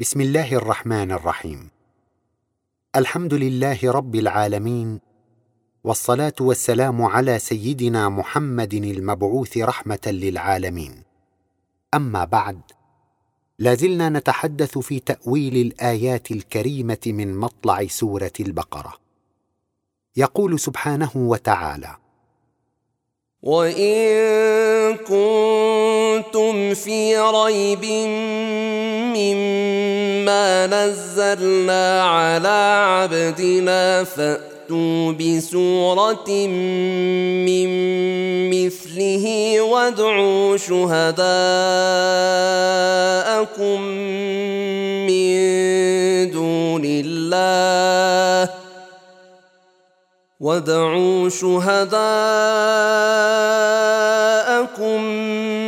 بسم الله الرحمن الرحيم الحمد لله رب العالمين والصلاه والسلام على سيدنا محمد المبعوث رحمه للعالمين اما بعد لازلنا نتحدث في تاويل الايات الكريمه من مطلع سوره البقره يقول سبحانه وتعالى وان كنتم في ريب مما نزلنا على عبدنا فاتوا بسوره من مثله وادعوا شهداءكم من دون الله وادعوا شهداءكم من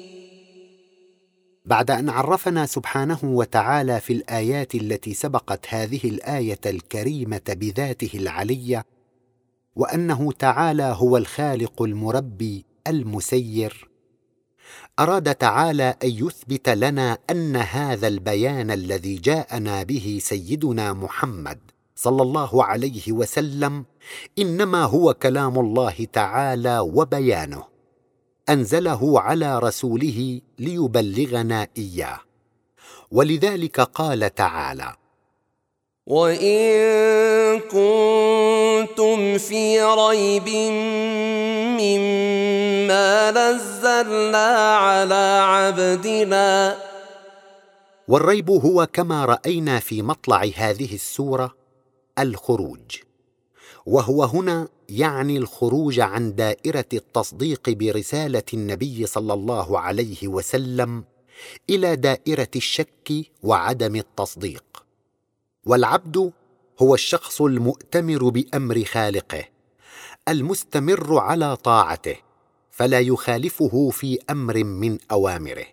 بعد أن عرفنا سبحانه وتعالى في الآيات التي سبقت هذه الآية الكريمة بذاته العلية وأنه تعالى هو الخالق المربي المسير. أراد تعالى أن يثبت لنا أن هذا البيان الذي جاءنا به سيدنا محمد صلى الله عليه وسلم إنما هو كلام الله تعالى وبيانه. أنزله على رسوله ليبلغنا إياه. ولذلك قال تعالى وان كنتم في ريب مما نزلنا على عبدنا. والريب هو كما رأينا في مطلع هذه السورة الخروج. وهو هنا يعني الخروج عن دائرة التصديق برسالة النبي صلى الله عليه وسلم إلى دائرة الشك وعدم التصديق. والعبد هو الشخص المؤتمر بأمر خالقه المستمر على طاعته فلا يخالفه في أمر من أوامره.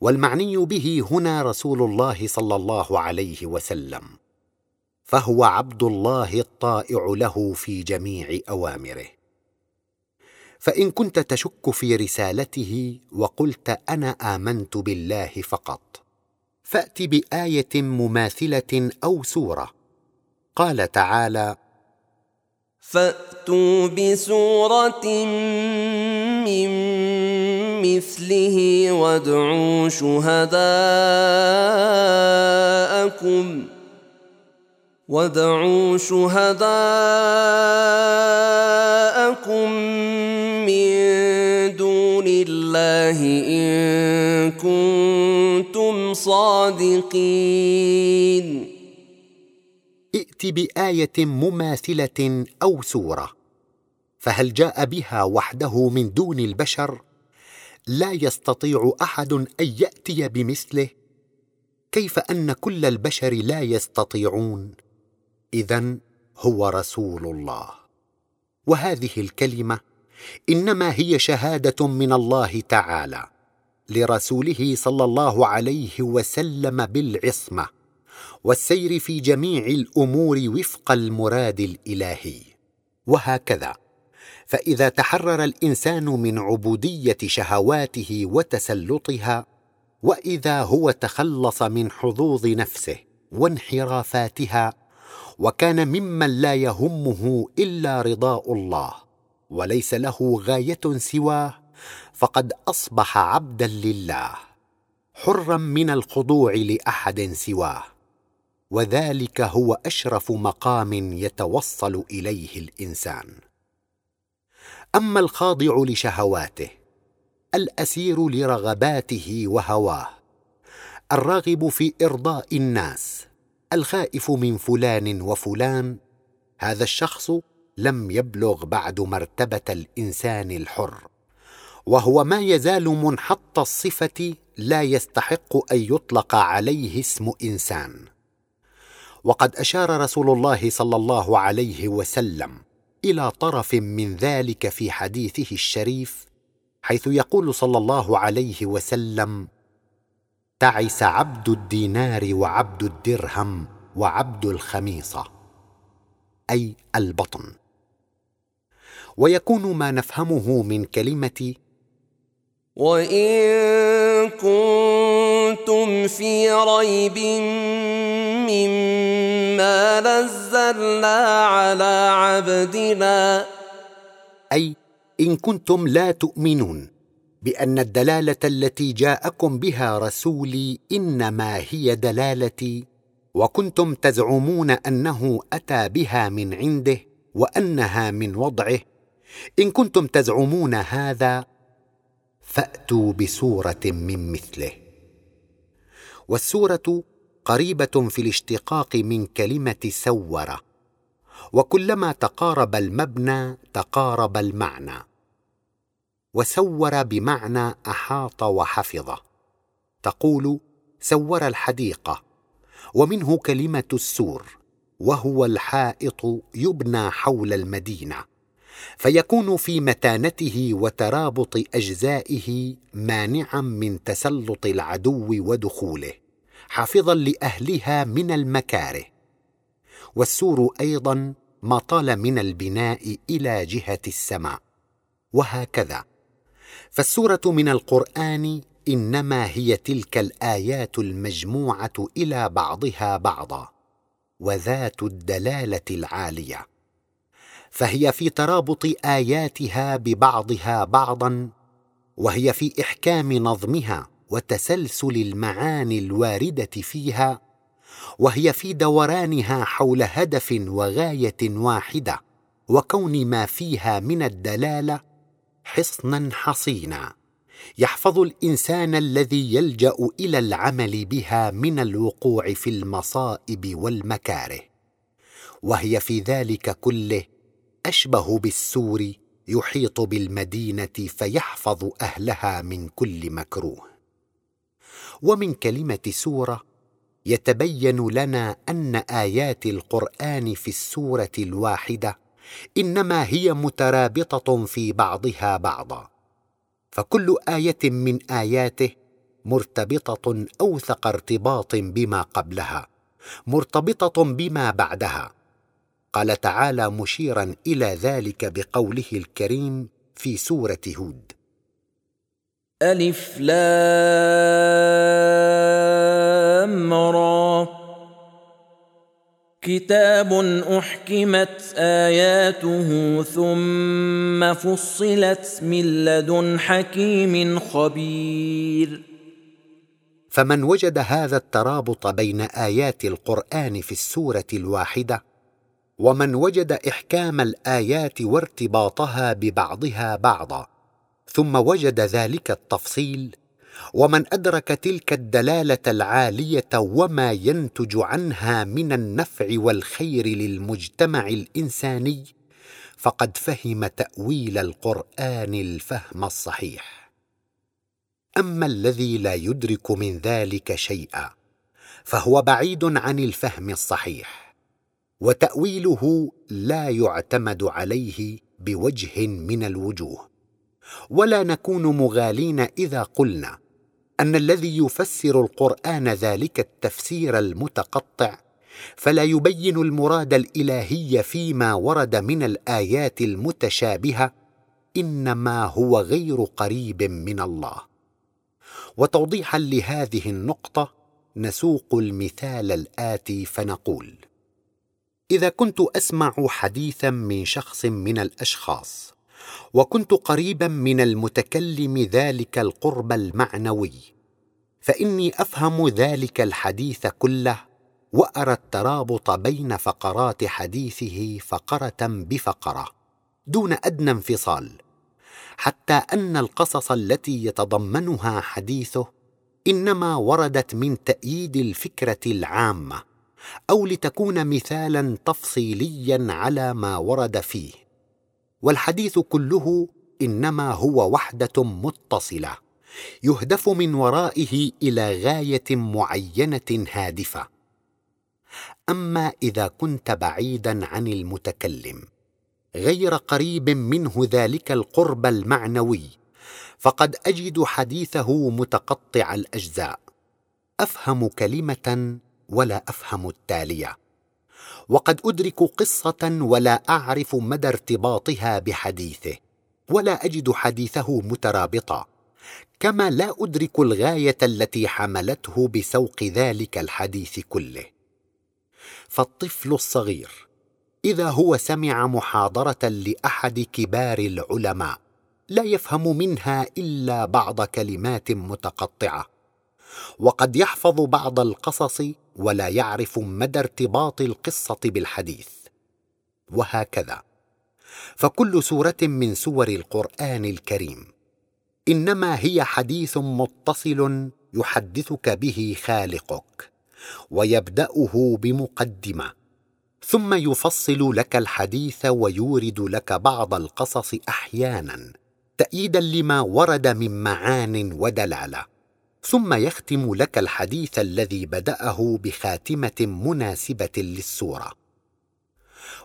والمعني به هنا رسول الله صلى الله عليه وسلم. فهو عبد الله الطائع له في جميع أوامره. فإن كنت تشك في رسالته وقلت أنا آمنت بالله فقط فأت بآية مماثلة أو سورة. قال تعالى فأتوا بسورة من مثله وادعوا شهداءكم وادعوا شهداءكم من دون الله ان كنتم صادقين ائت بآية مماثلة أو سورة فهل جاء بها وحده من دون البشر؟ لا يستطيع أحد أن يأتي بمثله. كيف أن كل البشر لا يستطيعون؟ اذا هو رسول الله. وهذه الكلمة إنما هي شهادة من الله تعالى لرسوله صلى الله عليه وسلم بالعصمة والسير في جميع الأمور وفق المراد الإلهي. وهكذا فإذا تحرر الإنسان من عبودية شهواته وتسلطها وإذا هو تخلص من حظوظ نفسه وانحرافاتها وكان ممن لا يهمه إلا رضاء الله وليس له غاية سواه فقد أصبح عبدا لله حرا من الخضوع لأحد سواه. وذلك هو أشرف مقام يتوصل إليه الإنسان. أما الخاضع لشهواته الأسير لرغباته وهواه الراغب في إرضاء الناس الخائف من فلان وفلان هذا الشخص لم يبلغ بعد مرتبة الإنسان الحر وهو ما يزال منحط الصفة لا يستحق أن يطلق عليه اسم إنسان. وقد أشار رسول الله صلى الله عليه وسلم إلى طرف من ذلك في حديثه الشريف حيث يقول صلى الله عليه وسلم تعس عبد الدينار وعبد الدرهم وعبد الخميصه أي البطن. ويكون ما نفهمه من كلمة وإن كنتم في ريب مما نزلنا على عبدنا. أي إن كنتم لا تؤمنون. بأن الدلالة التي جاءكم بها رسولي إنما هي دلالتي وكنتم تزعمون أنه أتى بها من عنده وأنها من وضعه. إن كنتم تزعمون هذا فأتوا بسورة من مثله. والسورة قريبة في الاشتقاق من كلمة سور وكلما تقارب المبنى تقارب المعنى. وسور بمعنى أحاط وحفظ. تقول سور الحديقه ومنه كلمة السور وهو الحائط يبنى حول المدينة فيكون في متانته وترابط أجزائه مانعا من تسلط العدو ودخوله حافظا لأهلها من المكاره. والسور أيضا ما طال من البناء إلى جهة السماء وهكذا. فالسورة من القرآن إنما هي تلك الآيات المجموعة إلى بعضها بعضا وذات الدلالة العالية فهي في ترابط آياتها ببعضها بعضا وهي في إحكام نظمها وتسلسل المعاني الواردة فيها وهي في دورانها حول هدف وغاية واحدة وكون ما فيها من الدلالة حصنا حصينا. يحفظ الإنسان الذي يلجأ إلى العمل بها من الوقوع في المصائب والمكاره. وهي في ذلك كله أشبه بالسور يحيط بالمدينة فيحفظ أهلها من كل مكروه. ومن كلمة سورة يتبين لنا أن آيات القرآن في السورة الواحدة إنما هي مترابطة في بعضها بعضا. فكل آية من آياته مرتبطة أوثق ارتباط بما قبلها مرتبطة بما بعدها. قال تعالى مشيرا إلى ذلك بقوله الكريم في سورة هود. ألف لام كتاب أحكمت آياته ثم فصلت من لدن حكيم خبير. فمن وجد هذا الترابط بين آيات القرآن في السورة الواحدة ومن وجد إحكام الآيات وارتباطها ببعضها بعضا ثم وجد ذلك التفصيل ومن أدرك تلك الدلالة العالية وما ينتج عنها من النفع والخير للمجتمع الإنساني فقد فهم تأويل القرآن الفهم الصحيح. أما الذي لا يدرك من ذلك شيئا فهو بعيد عن الفهم الصحيح وتأويله لا يعتمد عليه بوجه من الوجوه. ولا نكون مغالين إذا قلنا أن الذي يفسر القرآن ذلك التفسير المتقطع فلا يبين المراد الإلهي فيما ورد من الآيات المتشابهة إنما هو غير قريب من الله. وتوضيحا لهذه النقطة نسوق المثال الآتي فنقول إذا كنت أسمع حديثا من شخص من الأشخاص وكنت قريبا من المتكلم ذلك القرب المعنوي فإني أفهم ذلك الحديث كله وأرى الترابط بين فقرات حديثه فقرة بفقرة دون أدنى انفصال حتى أن القصص التي يتضمنها حديثه إنما وردت من تأييد الفكرة العامة أو لتكون مثالا تفصيليا على ما ورد فيه. والحديث كله إنما هو وحدة متصلة يهدف من ورائه إلى غاية معينة هادفة. أما إذا كنت بعيدا عن المتكلم غير قريب منه ذلك القرب المعنوي فقد أجد حديثه متقطع الأجزاء. أفهم كلمة ولا أفهم التالية. وقد أدرك قصة ولا أعرف مدى ارتباطها بحديثه ولا أجد حديثه مترابطا. كما لا أدرك الغاية التي حملته بسوق ذلك الحديث كله. فالطفل الصغير إذا هو سمع محاضرة لأحد كبار العلماء لا يفهم منها إلا بعض كلمات متقطعة. وقد يحفظ بعض القصص ولا يعرف مدى ارتباط القصة بالحديث. وهكذا. فكل سورة من سور القرآن الكريم. إنما هي حديث متصل يحدثك به خالقك ويبدأه بمقدمة. ثم يفصل لك الحديث ويورد لك بعض القصص أحيانا تاييدا لما ورد من معان ودلالة. ثم يختم لك الحديث الذي بدأه بخاتمة مناسبة للسورة.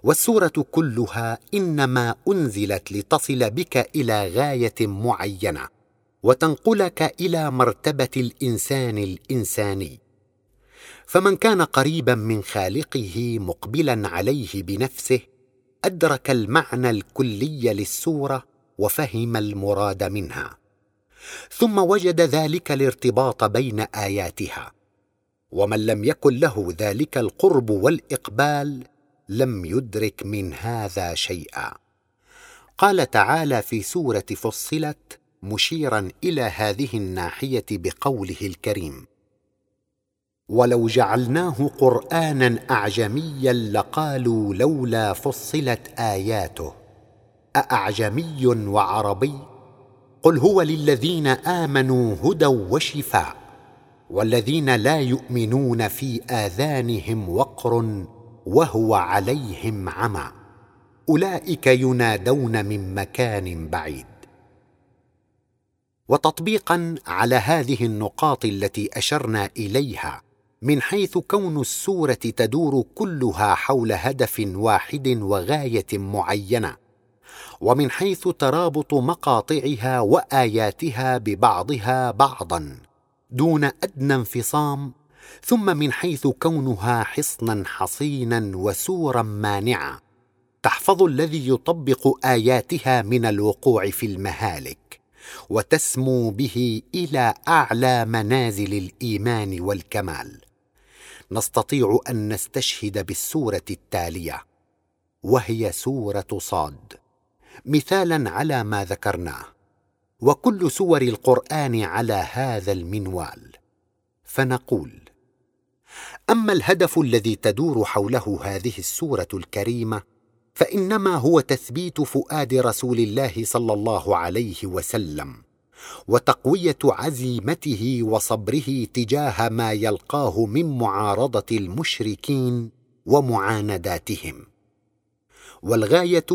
والسورة كلها إنما أنزلت لتصل بك إلى غاية معينة وتنقلك إلى مرتبة الإنسان الإنساني. فمن كان قريبا من خالقه مقبلا عليه بنفسه أدرك المعنى الكلي للسورة وفهم المراد منها. ثم وجد ذلك الارتباط بين آياتها. ومن لم يكن له ذلك القرب والإقبال لم يدرك من هذا شيئا. قال تعالى في سورة فصلت مشيرا إلى هذه الناحية بقوله الكريم ولو جعلناه قرانا اعجميا لقالوا لولا فصلت آياته أأعجمي وعربي قل هو للذين آمنوا هدى وشفاء والذين لا يؤمنون في آذانهم وقر وهو عليهم عمى أولئك ينادون من مكان بعيد. وتطبيقا على هذه النقاط التي أشرنا إليها من حيث كون السورة تدور كلها حول هدف واحد وغاية معينة ومن حيث ترابط مقاطعها وآياتها ببعضها بعضا دون أدنى انفصام ثم من حيث كونها حصنا حصينا وسورا مانعة تحفظ الذي يطبق آياتها من الوقوع في المهالك وتسمو به إلى أعلى منازل الإيمان والكمال. نستطيع أن نستشهد بالسورة التالية وهي سورة صاد. مثالا على ما ذكرناه. وكل سور القرآن على هذا المنوال. فنقول أما الهدف الذي تدور حوله هذه السورة الكريمة فإنما هو تثبيت فؤاد رسول الله صلى الله عليه وسلم وتقوية عزيمته وصبره تجاه ما يلقاه من معارضة المشركين ومعانداتهم. والغاية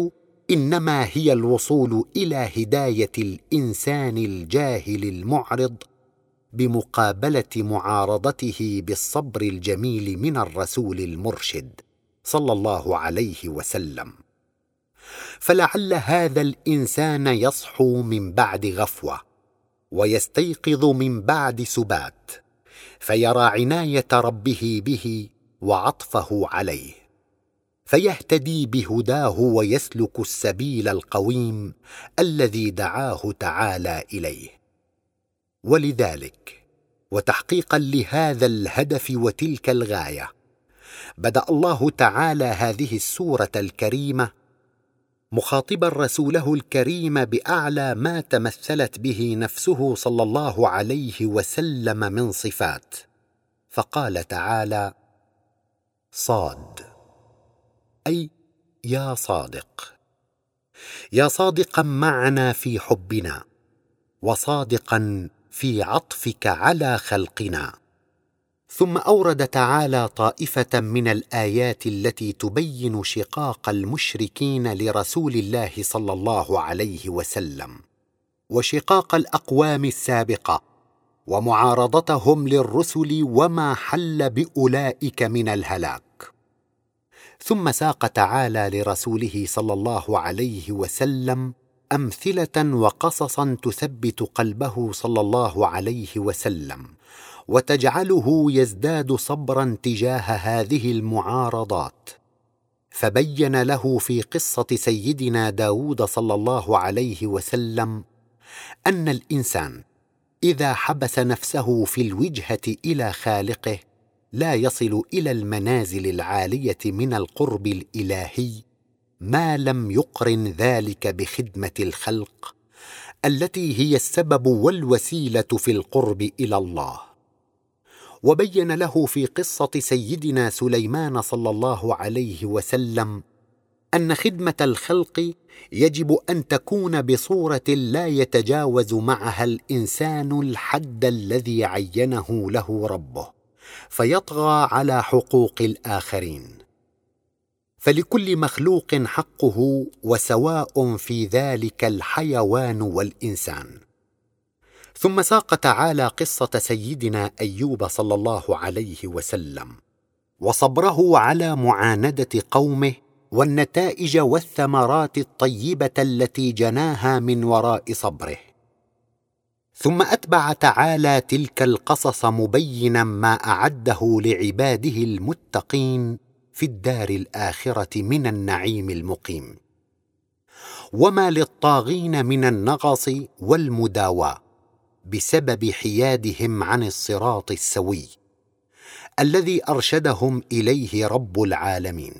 إنما هي الوصول إلى هداية الإنسان الجاهل المعرض بمقابلة معارضته بالصبر الجميل من الرسول المرشد صلى الله عليه وسلم. فلعل هذا الإنسان يصحو من بعد غفوة ويستيقظ من بعد سبات فيرى عناية ربه به وعطفه عليه. فيهتدي بهداه ويسلك السبيل القويم الذي دعاه تعالى إليه. ولذلك وتحقيقا لهذا الهدف وتلك الغاية بدأ الله تعالى هذه السورة الكريمة مخاطبا رسوله الكريم بأعلى ما تمثلت به نفسه صلى الله عليه وسلم من صفات. فقال تعالى صاد. أي يا صادق. يا صادقا معنا في حبنا وصادقا في عطفك على خلقنا. ثم أورد تعالى طائفة من الآيات التي تبين شقاق المشركين لرسول الله صلى الله عليه وسلم وشقاق الأقوام السابقة ومعارضتهم للرسل وما حل بأولئك من الهلاك. ثم ساق تعالى لرسوله صلى الله عليه وسلم أمثلة وقصصا تثبت قلبه صلى الله عليه وسلم وتجعله يزداد صبرا تجاه هذه المعارضات. فبين له في قصة سيدنا داود صلى الله عليه وسلم أن الإنسان إذا حبس نفسه في الوجهة إلى خالقه لا يصل إلى المنازل العالية من القرب الإلهي ما لم يقرن ذلك بخدمة الخلق التي هي السبب والوسيلة في القرب إلى الله. وبين له في قصة سيدنا سليمان صلى الله عليه وسلم أن خدمة الخلق يجب أن تكون بصورة لا يتجاوز معها الإنسان الحد الذي عينه له ربه. فيطغى على حقوق الآخرين. فلكل مخلوق حقه وسواء في ذلك الحيوان والإنسان. ثم ساق تعالى قصة سيدنا أيوب صلى الله عليه وسلم وصبره على معاندة قومه والنتائج والثمرات الطيبة التي جناها من وراء صبره. ثم أتبع تعالى تلك القصص مبينا ما أعده لعباده المتقين في الدار الآخرة من النعيم المقيم. وما للطاغين من النغص والمداواه بسبب حيادهم عن الصراط السوي الذي أرشدهم إليه رب العالمين.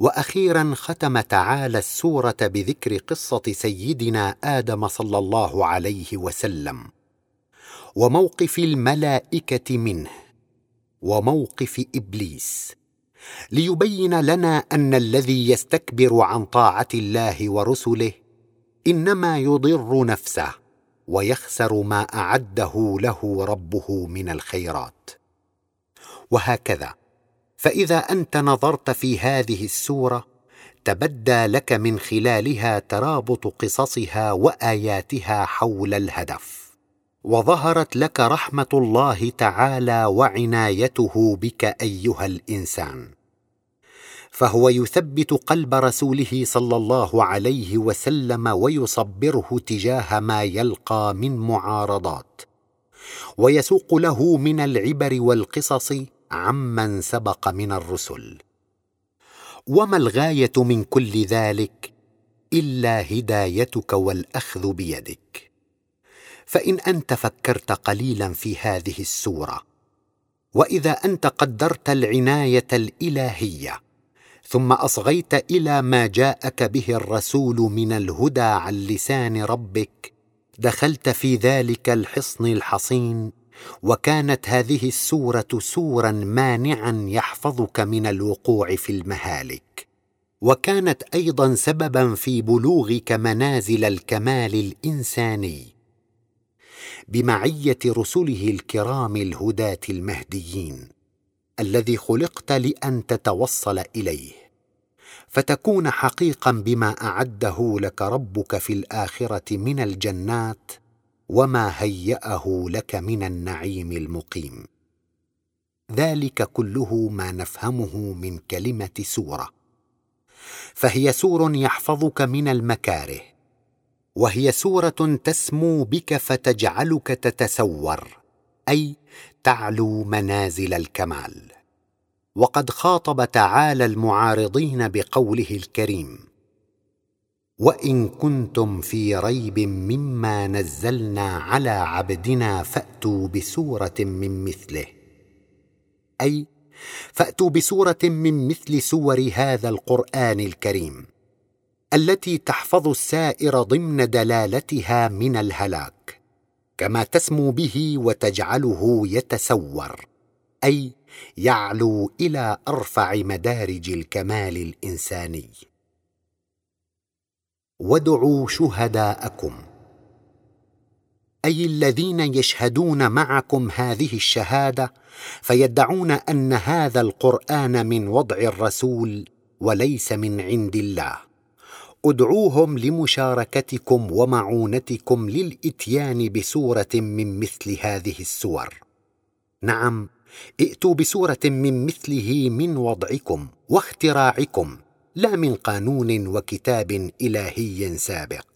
وأخيرا ختم تعالى السورة بذكر قصة سيدنا آدم صلى الله عليه وسلم وموقف الملائكة منه وموقف إبليس ليبين لنا أن الذي يستكبر عن طاعة الله ورسله إنما يضر نفسه ويخسر ما أعده له ربه من الخيرات. وهكذا فإذا أنت نظرت في هذه السورة تبدى لك من خلالها ترابط قصصها وآياتها حول الهدف. وظهرت لك رحمة الله تعالى وعنايته بك أيها الإنسان. فهو يثبت قلب رسوله صلى الله عليه وسلم ويصبره تجاه ما يلقى من معارضات. ويسوق له من العبر والقصص عمن سبق من الرسل. وما الغاية من كل ذلك إلا هدايتك والأخذ بيدك. فإن أنت فكرت قليلا في هذه السورة وإذا أنت قدرت العناية الإلهية ثم أصغيت إلى ما جاءك به الرسول من الهدى عن لسان ربك دخلت في ذلك الحصن الحصين وكانت هذه السورة سورا مانعا يحفظك من الوقوع في المهالك. وكانت أيضا سببا في بلوغك منازل الكمال الإنساني. بمعية رسله الكرام الهداة المهديين الذي خلقت لأن تتوصل إليه. فتكون حقيقا بما أعده لك ربك في الآخرة من الجنات وما هياه لك من النعيم المقيم. ذلك كله ما نفهمه من كلمه سوره. فهي سور يحفظك من المكاره. وهي سوره تسمو بك فتجعلك تتسور. اي تعلو منازل الكمال. وقد خاطب تعالى المعارضين بقوله الكريم. وإن كنتم في ريب مما نزلنا على عبدنا فأتوا بسورة من مثله. أي فأتوا بسورة من مثل سور هذا القرآن الكريم التي تحفظ السائر ضمن دلالتها من الهلاك كما تسمو به وتجعله يتسور. أي يعلو إلى أرفع مدارج الكمال الإنساني. وادعوا شهداءكم. أي الذين يشهدون معكم هذه الشهادة فيدعون أن هذا القرآن من وضع الرسول وليس من عند الله. ادعوهم لمشاركتكم ومعونتكم للإتيان بسورة من مثل هذه السور. نعم ائتوا بسورة من مثله من وضعكم واختراعكم. لا من قانون وكتاب إلهي سابق.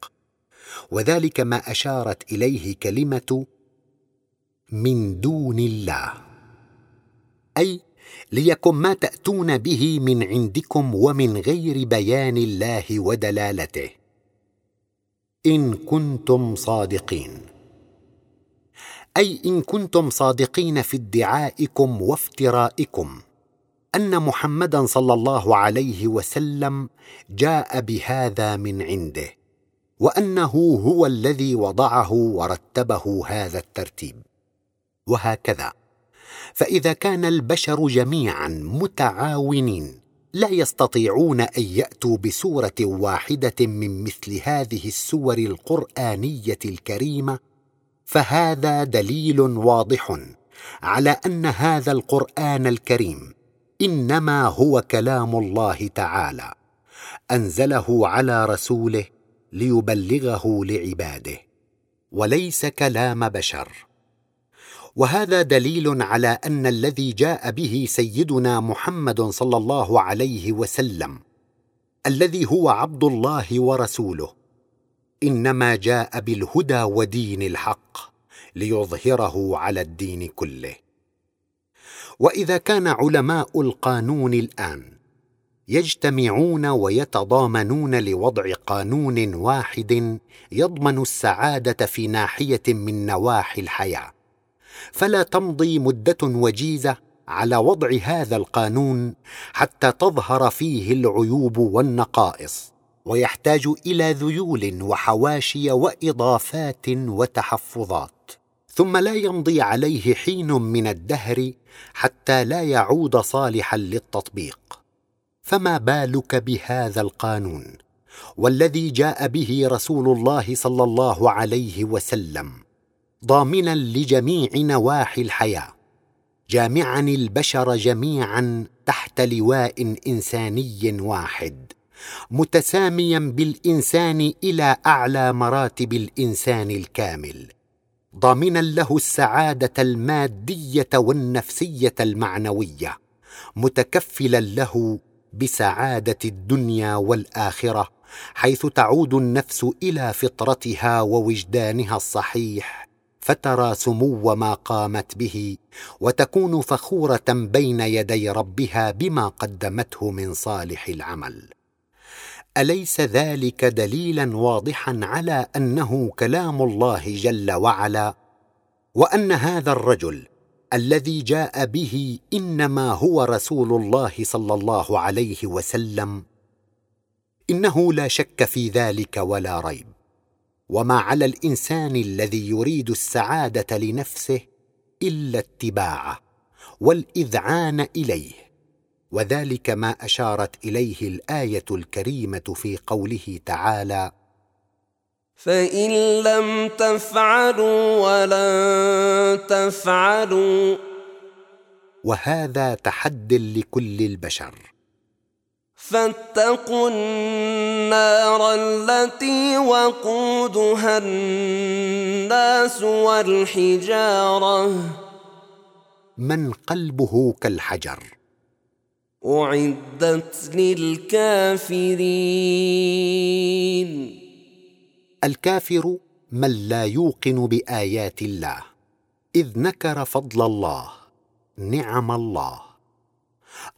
وذلك ما أشارت إليه كلمة من دون الله. أي ليكن ما تأتون به من عندكم ومن غير بيان الله ودلالته. إن كنتم صادقين. أي إن كنتم صادقين في ادعائكم وافترائكم. أن محمدا صلى الله عليه وسلم جاء بهذا من عنده وأنه هو الذي وضعه ورتبه هذا الترتيب. وهكذا فإذا كان البشر جميعا متعاونين لا يستطيعون أن يأتوا بسورة واحدة من مثل هذه السور القرآنية الكريمة فهذا دليل واضح على أن هذا القرآن الكريم إنما هو كلام الله تعالى أنزله على رسوله ليبلغه لعباده وليس كلام بشر. وهذا دليل على أن الذي جاء به سيدنا محمد صلى الله عليه وسلم الذي هو عبد الله ورسوله إنما جاء بالهدى ودين الحق ليظهره على الدين كله. وإذا كان علماء القانون الآن يجتمعون ويتضامنون لوضع قانون واحد يضمن السعادة في ناحية من نواحي الحياة فلا تمضي مدة وجيزة على وضع هذا القانون حتى تظهر فيه العيوب والنقائص ويحتاج إلى ذيول وحواشي وإضافات وتحفظات. ثم لا يمضي عليه حين من الدهر حتى لا يعود صالحا للتطبيق. فما بالك بهذا القانون والذي جاء به رسول الله صلى الله عليه وسلم ضامنا لجميع نواحي الحياة جامعا البشر جميعا تحت لواء إنساني واحد متساميا بالإنسان إلى أعلى مراتب الإنسان الكامل. ضامنا له السعادة المادية والنفسية المعنوية متكفلا له بسعادة الدنيا والآخرة حيث تعود النفس إلى فطرتها ووجدانها الصحيح فترى سمو ما قامت به وتكون فخورة بين يدي ربها بما قدمته من صالح العمل. أليس ذلك دليلا واضحا على أنه كلام الله جل وعلا؟ وأن هذا الرجل الذي جاء به إنما هو رسول الله صلى الله عليه وسلم إنه لا شك في ذلك ولا ريب. وما على الإنسان الذي يريد السعادة لنفسه إلا اتباعه والإذعان إليه. وذلك ما أشارت إليه الآية الكريمة في قوله تعالى فان لم تفعلوا ولن تفعلوا. وهذا تحد لكل البشر. فاتقوا النار التي وقودها الناس والحجاره. من قلبه كالحجر. اعدت للكافرين. الكافر من لا يوقن بآيات الله إذ نكر فضل الله نعم الله.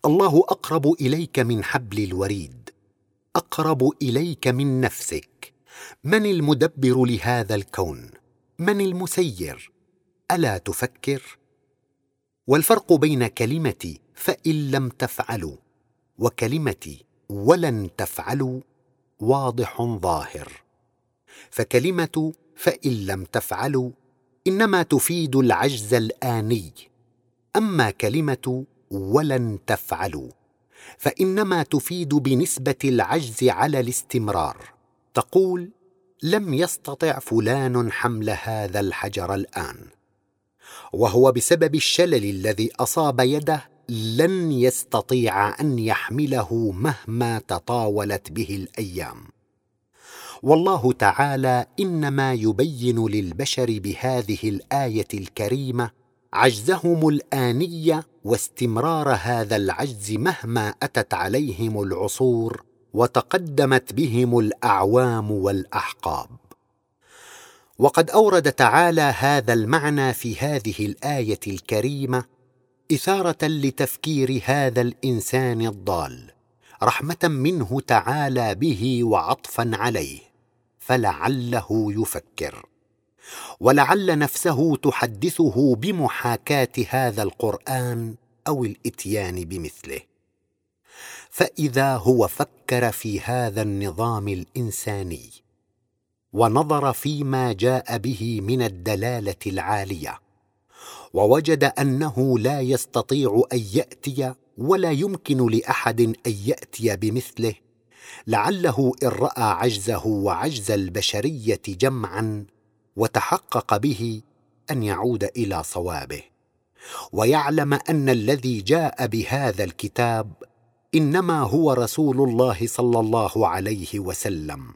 الله أقرب إليك من حبل الوريد أقرب إليك من نفسك. من المدبر لهذا الكون؟ من المسير؟ ألا تفكر؟ والفرق بين كلمه فإن لم تفعلوا وكلمه ولن تفعلوا واضح ظاهر. فكلمة فإن لم تفعلوا إنما تفيد العجز الآني. أما كلمة ولن تفعلوا فإنما تفيد بنسبة العجز على الاستمرار. تقول لم يستطع فلان حمل هذا الحجر الآن. وهو بسبب الشلل الذي أصاب يده لن يستطيع أن يحمله مهما تطاولت به الأيام. والله تعالى إنما يبين للبشر بهذه الآية الكريمة عجزهم الاني واستمرار هذا العجز مهما أتت عليهم العصور وتقدمت بهم الأعوام والأحقاب. وقد أورد تعالى هذا المعنى في هذه الآية الكريمة إثارة لتفكير هذا الإنسان الضال رحمة منه تعالى به وعطفا عليه فلعله يفكر. ولعل نفسه تحدثه بمحاكاة هذا القرآن أو الإتيان بمثله. فإذا هو فكر في هذا النظام الإنساني ونظر فيما جاء به من الدلالة العالية ووجد أنه لا يستطيع أن يأتي ولا يمكن لأحد أن يأتي بمثله. لعله إن رأى عجزه وعجز البشرية جمعا وتحقق به أن يعود إلى صوابه. ويعلم أن الذي جاء بهذا الكتاب إنما هو رسول الله صلى الله عليه وسلم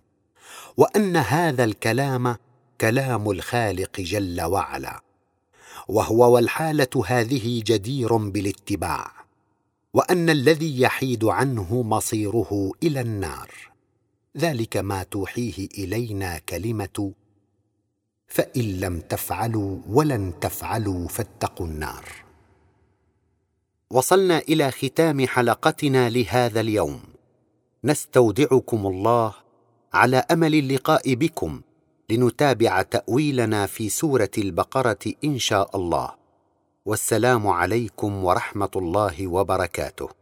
وأن هذا الكلام كلام الخالق جل وعلا. وهو والحالة هذه جدير بالاتباع وأن الذي يحيد عنه مصيره إلى النار. ذلك ما توحيه إلينا كلمة فإن لم تفعلوا ولن تفعلوا فاتقوا النار. وصلنا إلى ختام حلقتنا لهذا اليوم. نستودعكم الله على أمل اللقاء بكم. لنتابع تأويلنا في سورة البقرة إن شاء الله. والسلام عليكم ورحمة الله وبركاته.